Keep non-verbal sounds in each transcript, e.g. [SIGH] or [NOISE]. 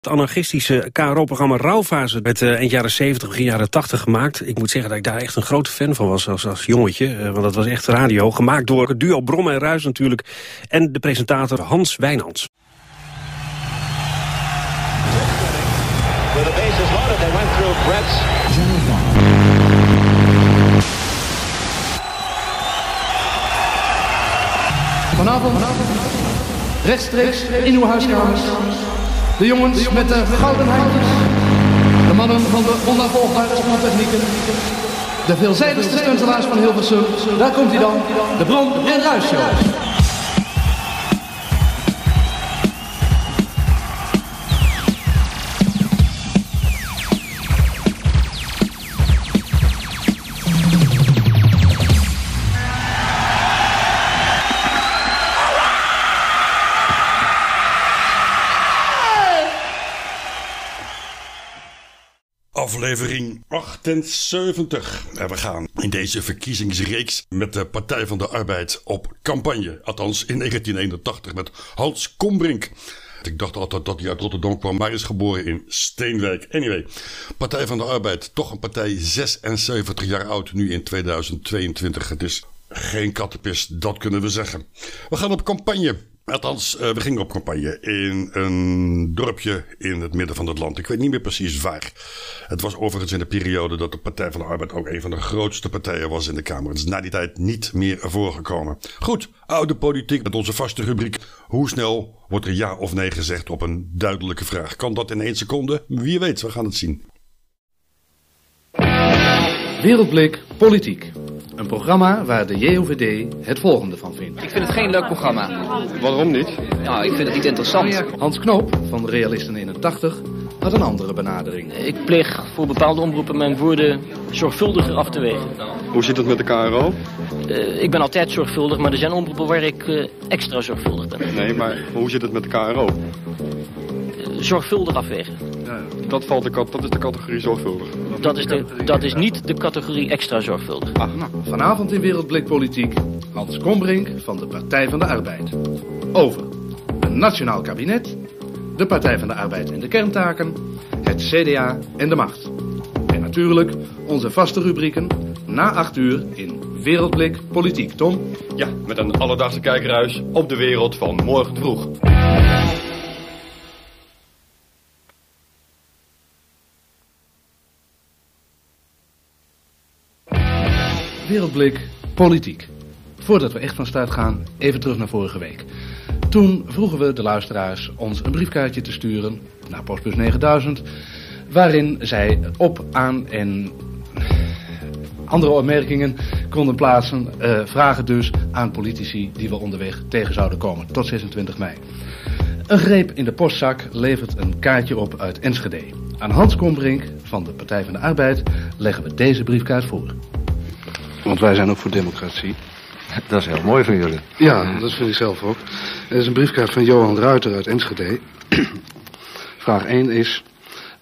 Het anarchistische KRO-programma Rauwfase werd uh, eind jaren 70, begin jaren 80 gemaakt. Ik moet zeggen dat ik daar echt een grote fan van was als, als jongetje. Uh, want dat was echt radio. Gemaakt door het duo Brom en Ruis natuurlijk. En de presentator Hans Wijnands. Vanavond, rechtstreeks in uw huiskamers. De jongens met de gouden handjes. De mannen van de onnavolgbare sporttechnieken. De veelzijdigste stuntelaars van Hilversum. Daar komt hij dan. De Bron en Ruis aflevering 78. En we gaan in deze verkiezingsreeks met de Partij van de Arbeid op campagne. Althans in 1981 met Hans Kombrink. Ik dacht altijd dat hij uit Rotterdam kwam, maar is geboren in Steenwijk. Anyway, Partij van de Arbeid, toch een partij 76 jaar oud, nu in 2022. Het is geen kattenpis, dat kunnen we zeggen. We gaan op campagne. Althans, uh, we gingen op campagne in een dorpje in het midden van het land. Ik weet niet meer precies waar. Het was overigens in de periode dat de Partij van de Arbeid ook een van de grootste partijen was in de Kamer. Het is na die tijd niet meer voorgekomen. Goed, oude politiek met onze vaste rubriek. Hoe snel wordt er ja of nee gezegd op een duidelijke vraag? Kan dat in één seconde? Wie weet, we gaan het zien. Wereldblik Politiek. Een programma waar de JOVD het volgende van vindt. Ik vind het geen leuk programma. Waarom niet? Nou, ik vind het niet interessant. Hans Knoop van Realisten 81 had een andere benadering. Ik pleeg voor bepaalde omroepen mijn woorden zorgvuldiger af te wegen. Hoe zit het met de KRO? Uh, ik ben altijd zorgvuldig, maar er zijn omroepen waar ik uh, extra zorgvuldig ben. Nee, maar hoe zit het met de KRO? Uh, zorgvuldig afwegen. Ja, dat, valt de, dat is de categorie zorgvuldig. Dat is, de, dat is niet de categorie extra zorgvuldig. Ach, nou, vanavond in Wereldblik Politiek Hans Kombrink van de Partij van de Arbeid. Over een nationaal kabinet, de Partij van de Arbeid en de kerntaken, het CDA en de macht. En natuurlijk onze vaste rubrieken na acht uur in Wereldblik Politiek. Tom? Ja, met een alledaagse kijkruis op de wereld van morgen vroeg. Wereldblik Politiek. Voordat we echt van start gaan, even terug naar vorige week. Toen vroegen we de luisteraars ons een briefkaartje te sturen naar postbus 9000... waarin zij op, aan en andere opmerkingen konden plaatsen. Uh, vragen dus aan politici die we onderweg tegen zouden komen tot 26 mei. Een greep in de postzak levert een kaartje op uit Enschede. Aan Hans Kombrink van de Partij van de Arbeid leggen we deze briefkaart voor. Want wij zijn ook voor democratie. [LAUGHS] Dat is heel mooi van jullie. Ja, dat vind ik zelf ook. Er is een briefkaart van Johan Ruiter uit Enschede. [CLEARS THROAT] Vraag 1 is...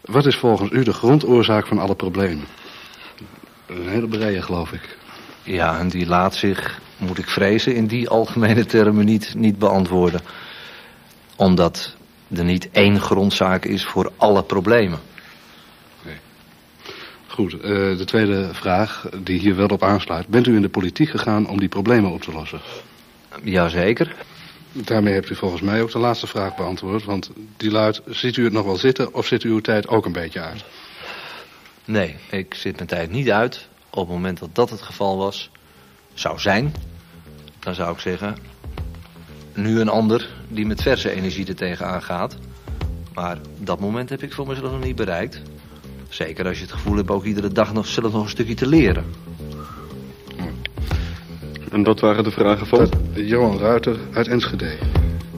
Wat is volgens u de grondoorzaak van alle problemen? Een hele breie, geloof ik. Ja, en die laat zich, moet ik vrezen, in die algemene termen niet, niet beantwoorden. Omdat er niet één grondzaak is voor alle problemen. Goed, uh, de tweede vraag die hier wel op aansluit. Bent u in de politiek gegaan om die problemen op te lossen? Jazeker. Daarmee hebt u volgens mij ook de laatste vraag beantwoord. Want die luidt, ziet u het nog wel zitten of zit u uw tijd ook een beetje uit? Nee, ik zit mijn tijd niet uit. Op het moment dat dat het geval was, zou zijn... dan zou ik zeggen... nu een ander die met verse energie er tegenaan gaat. Maar dat moment heb ik voor mezelf nog niet bereikt. Zeker als je het gevoel hebt ook iedere dag nog zelf nog een stukje te leren. En dat waren de vragen van? Johan Ruiter uit Enschede.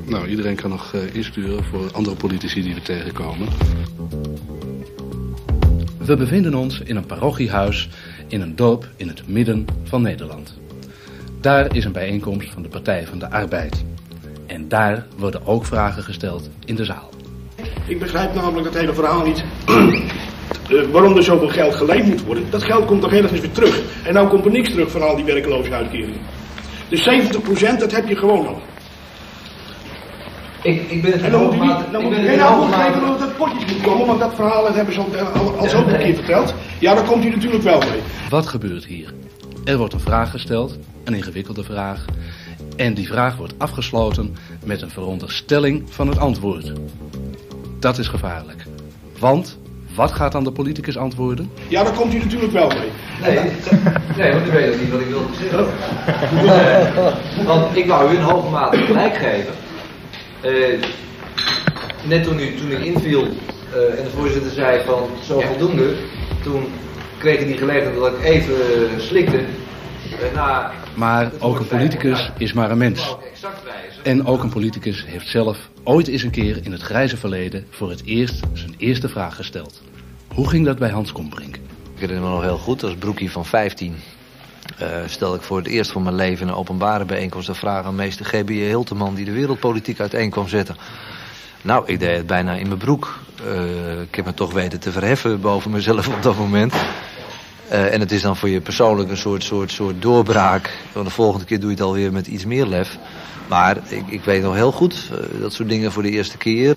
Nou, iedereen kan nog uh, insturen voor andere politici die we tegenkomen. We bevinden ons in een parochiehuis in een dorp in het midden van Nederland. Daar is een bijeenkomst van de Partij van de Arbeid. En daar worden ook vragen gesteld in de zaal. Ik begrijp namelijk dat hele verhaal niet. Uh, waarom er zoveel geld geleend moet worden. Dat geld komt toch ergens weer terug. En nou komt er niks terug van al die werkloze uitkeringen. Dus 70% dat heb je gewoon al. Ik, ik ben het En dan moet u niet, dan ik moet u het geen antwoord geven dat het potjes moet komen, want dat verhaal dat hebben ze al, al, al zo een nee. keer verteld. Ja, daar komt u natuurlijk wel mee. Wat gebeurt hier? Er wordt een vraag gesteld, een ingewikkelde vraag. En die vraag wordt afgesloten met een veronderstelling van het antwoord. Dat is gevaarlijk. Want, wat gaat dan de politicus antwoorden? Ja, daar komt u natuurlijk wel mee. Nee, nee, want u weet ook niet wat ik wilde zeggen. Want ik wou u in hoge mate gelijk geven. Eh, net toen u, toen u inviel eh, en de voorzitter zei van zo voldoende, toen kreeg ik die gelegenheid dat ik even eh, slikte. Na Maar ook een politicus is maar een mens. ik. En ook een politicus heeft zelf ooit eens een keer in het grijze verleden voor het eerst zijn eerste vraag gesteld. Hoe ging dat bij Hans Kombrink? Ik herinner me nog heel goed, als broekie van 15 eh stelde ik voor het eerst van mijn leven een openbare bijeenkomst de vraag aan meester G.B.J. Hilteman die de wereldpolitiek uiteen kwam zetten. Nou, ik deed het bijna in mijn broek. Eh, ik heb me toch weten te verheffen boven mezelf op dat moment. Eh, en het is dan voor je persoonlijk een soort, soort, soort doorbraak. Want de volgende keer doe je het alweer met iets meer lef. Maar ik, ik weet nog heel goed, dat soort dingen voor de eerste keer.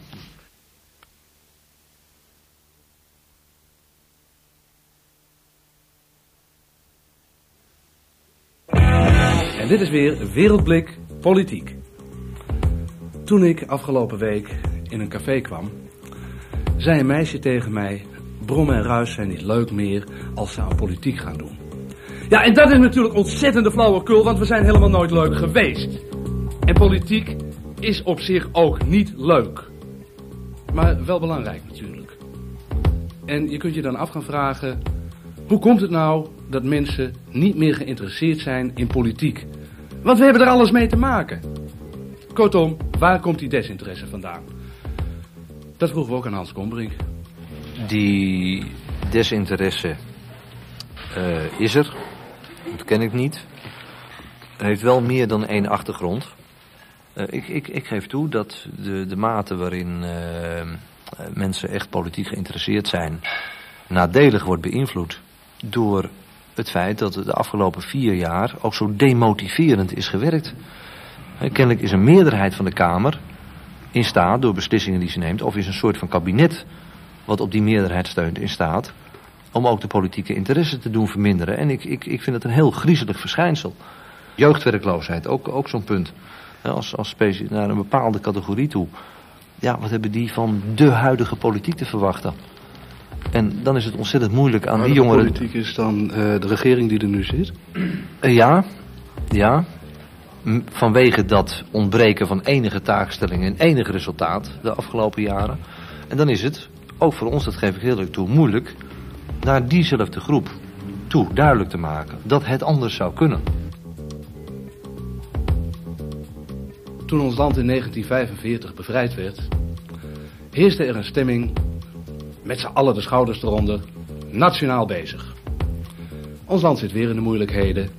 Dit is weer Wereldblik Politiek. Toen ik afgelopen week in een café kwam, zei een meisje tegen mij: Brom en Ruis zijn niet leuk meer als ze aan politiek gaan doen. Ja, en dat is natuurlijk ontzettende flauwekul, want we zijn helemaal nooit leuk geweest. En politiek is op zich ook niet leuk. Maar wel belangrijk natuurlijk. En je kunt je dan af gaan vragen: hoe komt het nou dat mensen niet meer geïnteresseerd zijn in politiek? Want we hebben er alles mee te maken. Kortom, waar komt die desinteresse vandaan? Dat vroegen we ook aan Hans Kombrink. Die desinteresse eh, is er. Dat ken ik niet. Heeft wel meer dan één achtergrond. Eh, ik, ik, ik geef toe dat de, de mate waarin eh, mensen echt politiek geïnteresseerd zijn... nadelig wordt beïnvloed door het feit dat de afgelopen vier jaar ook zo demotiverend is gewerkt. Kennelijk is een meerderheid van de Kamer in staat, door beslissingen die ze neemt... of is een soort van kabinet wat op die meerderheid steunt in staat... om ook de politieke interesse te doen verminderen. En ik, ik, ik vind het een heel griezelig verschijnsel. Jeugdwerkloosheid, ook, ook zo'n punt. Als, als naar een bepaalde categorie toe. Ja, wat hebben die van de huidige politiek te verwachten? En dan is het ontzettend moeilijk aan die jongeren... politiek is dan eh, de regering die er nu zit? Eh, ja, ja. M- Vanwege dat ontbreken van enige taakstelling en enig resultaat de afgelopen jaren. En dan is het, ook voor ons, dat geef ik heel eerlijk toe, moeilijk naar diezelfde groep toe duidelijk te maken dat het anders zou kunnen. Toen ons land in 1945 bevrijd werd, heerste er een stemming met z'n allen de schouders eronder, nationaal bezig. Ons land zit weer in de moeilijkheden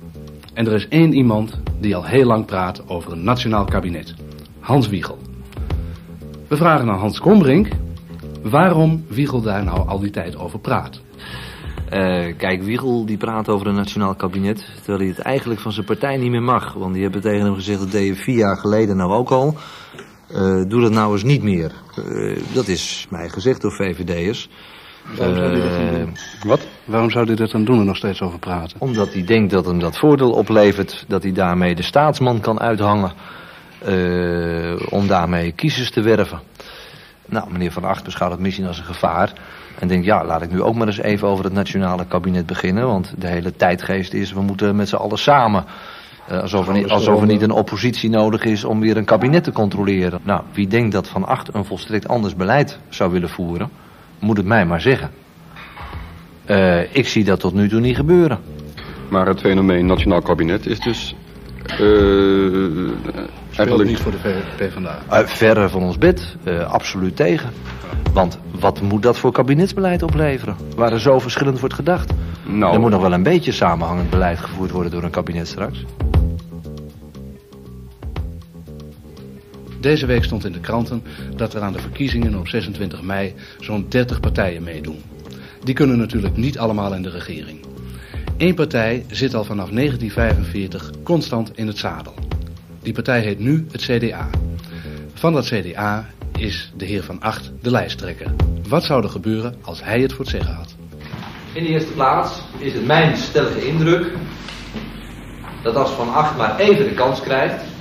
en er is één iemand die al heel lang praat over een nationaal kabinet. Hans Wiegel. We vragen aan Hans Kombrink waarom Wiegel daar nou al die tijd over praat. Eh, kijk, Wiegel die praat over een nationaal kabinet, terwijl hij het eigenlijk van zijn partij niet meer mag. Want die hebben tegen hem gezegd, dat deed je vier jaar geleden nou ook al. Eh, doe dat nou eens niet meer. Eh, dat is mij gezegd door VVD'ers. Waarom zou hij dat dan Eh, doen? Wat? Waarom zou hij dat dan doen en nog steeds over praten? Omdat hij denkt dat hem dat voordeel oplevert, dat hij daarmee de staatsman kan uithangen. eh, om daarmee kiezers te werven. Nou, meneer Van Acht beschouwt het misschien als een gevaar. En denkt, ja, laat ik nu ook maar eens even over het nationale kabinet beginnen. Want de hele tijdgeest is, we moeten met z'n allen samen. Eh, alsof, er niet, alsof er niet een oppositie nodig is om weer een kabinet te controleren. Nou, wie denkt dat Van Acht een volstrekt anders beleid zou willen voeren, moet het mij maar zeggen. Eh, ik zie dat tot nu toe niet gebeuren. Maar het fenomeen nationaal kabinet is dus... eh, Speelt eigenlijk niet voor de PvdA. Uh, verre van ons bed, uh, absoluut tegen. Want wat moet dat voor kabinetsbeleid opleveren? Waar er zo verschillend wordt gedacht. Nou, Er moet nog wel een beetje samenhangend beleid gevoerd worden door een kabinet straks. Deze week stond in de kranten dat er aan de verkiezingen op 26 mei zo'n 30 partijen meedoen. Die kunnen natuurlijk niet allemaal in de regering. Eén partij zit al vanaf 1945 constant in het zadel. Die partij heet nu het CDA. Van dat CDA is de heer Van Acht de lijsttrekker. Wat zou er gebeuren als hij het voor het zeggen had? In de eerste plaats is het mijn stellige indruk dat als Van Acht maar even de kans krijgt,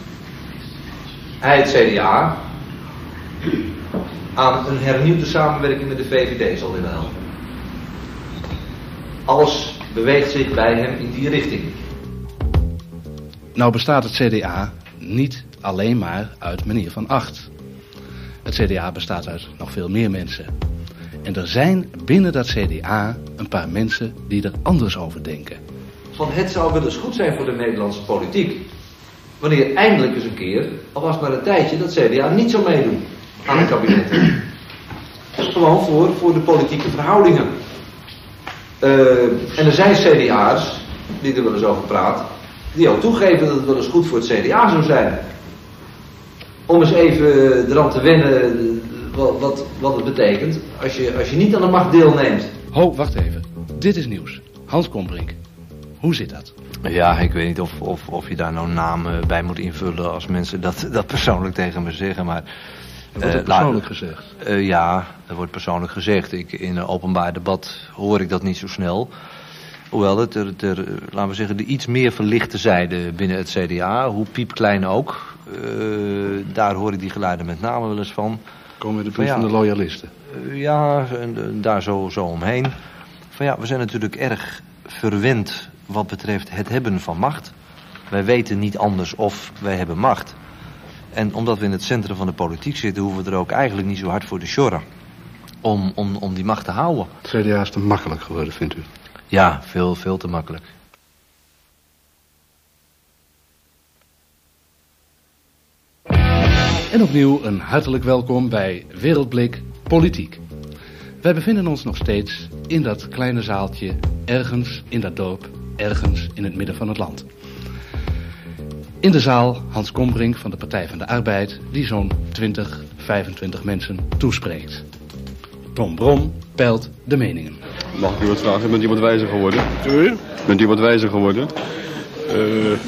hij het CDA aan een hernieuwde samenwerking met de VVD zal willen helpen. Alles beweegt zich bij hem in die richting. Nou bestaat het CDA niet alleen maar uit meneer Van Acht. Het CDA bestaat uit nog veel meer mensen. En er zijn binnen dat CDA een paar mensen die er anders over denken. Van het zou wel eens goed zijn voor de Nederlandse politiek. Wanneer eindelijk eens een keer, al was het maar een tijdje, dat CDA niet zou meedoen aan het kabinet. Gewoon voor, voor de politieke verhoudingen. Uh, en er zijn CDA's, die er wel eens over praat, die ook toegeven dat het wel eens goed voor het CDA zou zijn. Om eens even eraan te wennen wat, wat, wat het betekent als je, als je niet aan de macht deelneemt. Ho, wacht even. Dit is nieuws. Hans Kombrink. Hoe zit dat? Ja, ik weet niet of, of, of je daar nou namen bij moet invullen als mensen dat, dat persoonlijk tegen me zeggen, maar... Wordt uh, persoonlijk gezegd? Uh, ja, er wordt persoonlijk gezegd. Ik, in een openbaar debat hoor ik dat niet zo snel. Hoewel het er, er, laten we zeggen, de iets meer verlichte zijde binnen het CDA, hoe piepklein ook, uh, daar hoor ik die geluiden met name wel eens van. Komen we de van, ja, van de loyalisten? ja, en, daar zo, zo omheen. Van ja, we zijn natuurlijk erg verwend wat betreft het hebben van macht. Wij weten niet anders of wij hebben macht. En omdat we in het centrum van de politiek zitten, hoeven we er ook eigenlijk niet zo hard voor te sjorren. Om, om, om die macht te houden. Het CDA is te makkelijk geworden, vindt u? Ja, veel, veel te makkelijk. En opnieuw een hartelijk welkom bij Wereldblik Politiek. Wij bevinden ons nog steeds in dat kleine zaaltje, ergens in dat dorp, ergens in het midden van het land. In de zaal Hans Kombrink van de Partij van de Arbeid, die zo'n 20, 25 mensen toespreekt. Tom Brom peilt de meningen. Mag ik u wat vragen? Bent u wat wijzer geworden? U? Bent u wat wijzer geworden? Uh,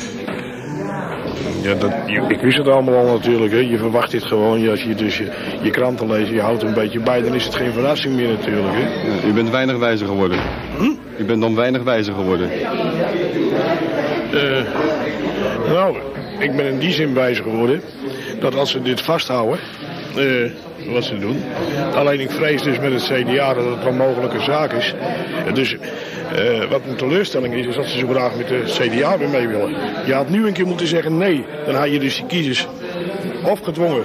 ja, dat, ik wist het allemaal al natuurlijk. Hè. Je verwacht dit gewoon. Als je dus je, je kranten leest, je houdt een beetje bij, dan is het geen verrassing meer natuurlijk. Hè. Ja, u bent weinig wijzer geworden. Hm? U bent dan weinig wijzer geworden. Uh, nou, ik ben in die zin wijzer geworden. Dat als ze dit vasthouden, uh, wat ze doen. Alleen ik vrees dus met het CDA dat het een mogelijke zaak is. Dus uh, wat een teleurstelling is, is dat ze zo graag met de CDA weer mee willen. Je had nu een keer moeten zeggen nee. Dan had je dus die kiezers of gedwongen,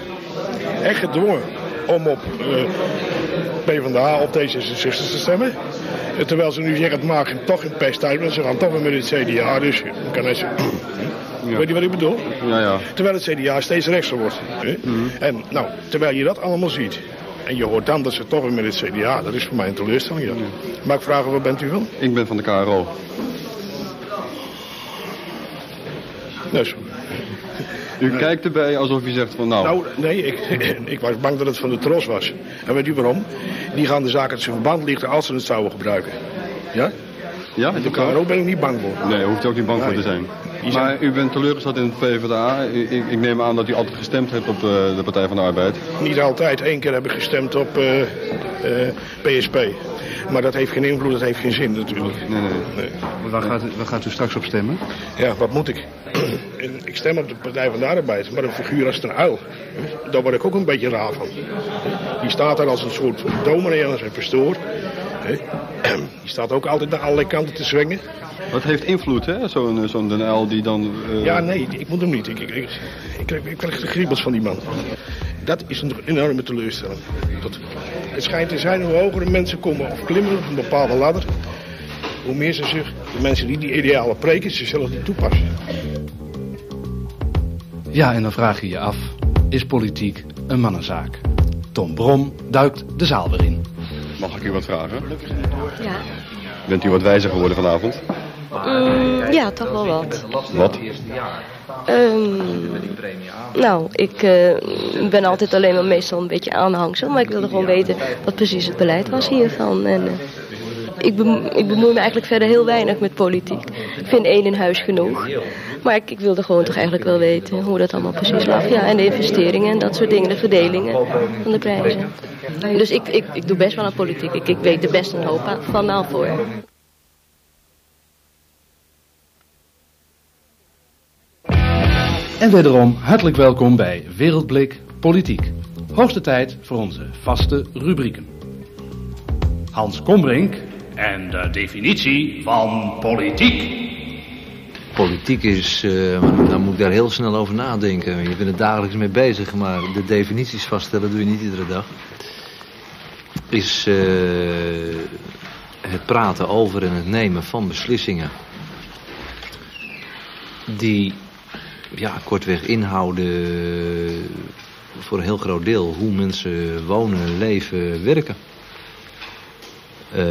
echt gedwongen, om op uh, PvdA op D66 te stemmen. Terwijl ze nu zeggen, het maakt toch een pest uit, want ze gaan toch weer met het CDA. Dus kan hij ja. Weet je wat ik bedoel? Ja, ja. Terwijl het CDA steeds rechtser wordt. Hè? Mhm. En nou, terwijl je dat allemaal ziet. En je hoort dan dat ze toch weer met het CDA. Dat is voor mij een teleurstelling. Ja. Mag ik vragen, waar bent u van? Ik ben van de KRO. Dus. U kijkt erbij alsof u zegt van nou... Nou, nee, ik, ik was bang dat het van de tros was. En weet u waarom? Die gaan de zaak uit zijn verband lichten als ze het zouden gebruiken. Ja? Ja, de KRO ben ik niet bang voor. Nee, hoeft u ook niet bang voor te zijn. Maar u bent teleurgesteld in het PvdA. Ik, ik, neem aan dat u altijd gestemd hebt op uh, de Partij van de Arbeid. Niet altijd. Eén keer heb ik gestemd op uh, uh, PSP. Maar dat heeft geen invloed, dat heeft geen zin natuurlijk. Nee, nee. nee. Waar, gaat, waar gaat u straks op stemmen? Ja, wat moet ik? [CLEARS THROAT] ik stem op de Partij van de Arbeid, maar een figuur als een uil, daar word ik ook een beetje raar van. Die staat daar als een soort dominee en als een pastoor. Die staat ook altijd naar allerlei kanten te zwengen. Wat heeft invloed, hè? Zo'n zo'n Den Uyl die dan... Uh... Ja, nee, ik moet hem niet. Ik, ik, ik, ik, krijg, ik krijg de kriebels van die man. Dat is een enorme teleurstelling. Dat, het schijnt te zijn hoe hoger de mensen komen of klimmen op een bepaalde ladder... hoe meer ze zich, de mensen die die idealen preken, zichzelf niet toepassen. Ja, en dan vraag je je af, is politiek een mannenzaak? Tom Brom duikt de zaal weer in. Mag ik u wat vragen? Ja. Bent u wat wijzer geworden vanavond? Mm, ja, toch wel wat. Wat? Um, nou, ik uh, ben altijd alleen maar meestal een beetje aanhangsel. Maar ik wilde gewoon weten wat precies het beleid was hiervan. En, uh, ik, ik bemoei me eigenlijk verder heel weinig met politiek. Ik vind één in huis genoeg. Maar ik, ik wilde gewoon toch eigenlijk wel weten hoe dat allemaal precies lag. Ja, en de investeringen en dat soort dingen, de verdelingen van de prijzen. Dus ik, ik, ik doe best wel aan politiek. Ik, ik weet er best een hoop van al voor. En wederom hartelijk welkom bij Wereldblik Politiek. Hoogste tijd voor onze vaste rubrieken. Hans Kombrink en de definitie van politiek. Politiek is, uh, nou moet ik daar heel snel over nadenken. Je bent er dagelijks mee bezig, maar de definities vaststellen doe je niet iedere dag. Is uh, het praten over en het nemen van beslissingen. Die, ja, kortweg inhouden voor een heel groot deel hoe mensen wonen, leven, werken. Uh,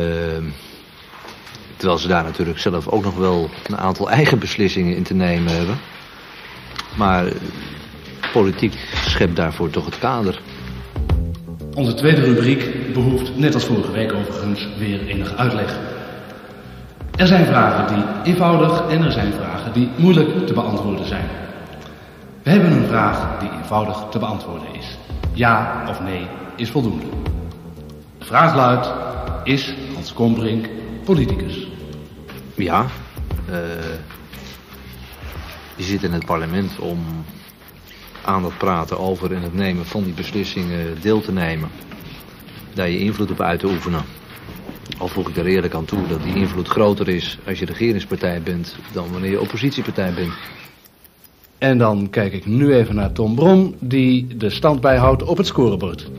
terwijl ze daar natuurlijk zelf ook nog wel een aantal [LAUGHS] eigen beslissingen in te nemen hebben. Maar politiek schept daarvoor toch het kader. Onze tweede rubriek behoeft, net als vorige week overigens, weer enige uitleg. Er zijn vragen die eenvoudig en er zijn vragen die moeilijk te beantwoorden zijn. We hebben een vraag die eenvoudig te beantwoorden is. Ja of nee is voldoende. De vraag luidt, is Hans Kombrink politicus? Ja, uh, je zit in het parlement om aan het praten over en het nemen van die beslissingen deel te nemen. Daar je invloed op uit te oefenen. Al voeg ik er eerlijk aan toe dat die invloed groter is als je regeringspartij bent dan wanneer je oppositiepartij bent. En dan kijk ik nu even naar Tom Brom, die de stand bijhoudt op het scorebord.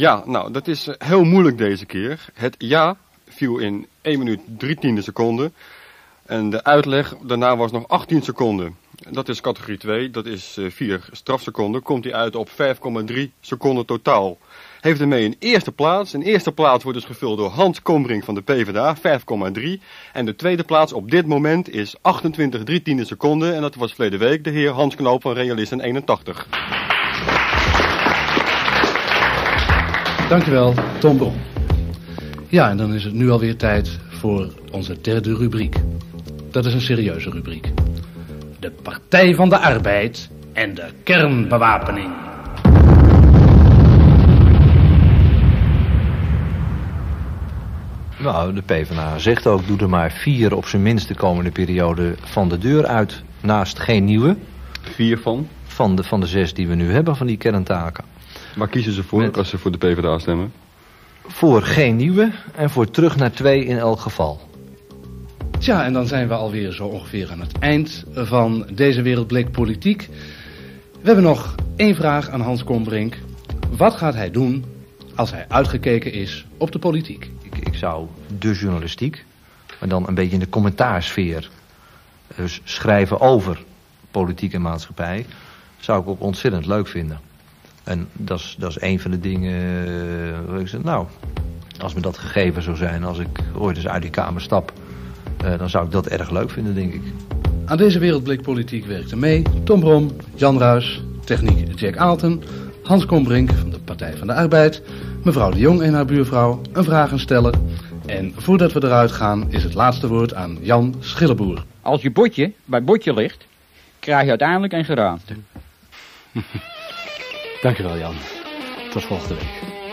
Ja, nou, dat is heel moeilijk deze keer. Het ja viel in 1 minuut 3 tiende seconden. En de uitleg daarna was nog 18 seconden. Dat is categorie 2, dat is 4 strafseconden. Komt hij uit op 5,3 seconden totaal. Heeft ermee een eerste plaats. Een eerste plaats wordt dus gevuld door Hans Kombrink van de PvdA, 5,3. En de tweede plaats op dit moment is 28 3 tiende seconden. En dat was verleden week de heer Hans Knoop van Realisten 81. Dankjewel, Tom Brom. Ja, en dan is het nu alweer tijd voor onze derde rubriek. Dat is een serieuze rubriek. De Partij van de Arbeid en de kernbewapening. Nou, de PvdA zegt ook, doe er maar vier op zijn minst de komende periode van de deur uit. Naast geen nieuwe. Vier van? Van de, van de zes die we nu hebben van die kerntaken. Waar kiezen ze voor Met... als ze voor de PvdA stemmen? Voor geen nieuwe en voor terug naar twee in elk geval. Tja, en dan zijn we alweer zo ongeveer aan het eind van deze Wereldblik Politiek. We hebben nog één vraag aan Hans Kombrink. Wat gaat hij doen als hij uitgekeken is op de politiek? Ik, ik zou de journalistiek, maar dan een beetje in de commentaarsfeer... dus schrijven over politiek en maatschappij... zou ik ook ontzettend leuk vinden. En dat is, dat is een van de dingen uh, waar ik zeg, nou, als me dat gegeven zou zijn, als ik ooit eens uit die kamer stap, uh, dan zou ik dat erg leuk vinden, denk ik. Aan deze wereldblik politiek werkte mee Tom Brom, Jan Ruis, techniek Jack Aalten, Hans Kombrink van de Partij van de Arbeid, mevrouw de Jong en haar buurvrouw een vraag stellen. En voordat we eruit gaan is het laatste woord aan Jan Schilleboer. Als je botje bij botje ligt, krijg je uiteindelijk een geraamte. [LAUGHS] Dankjewel Jan. Tot volgende week.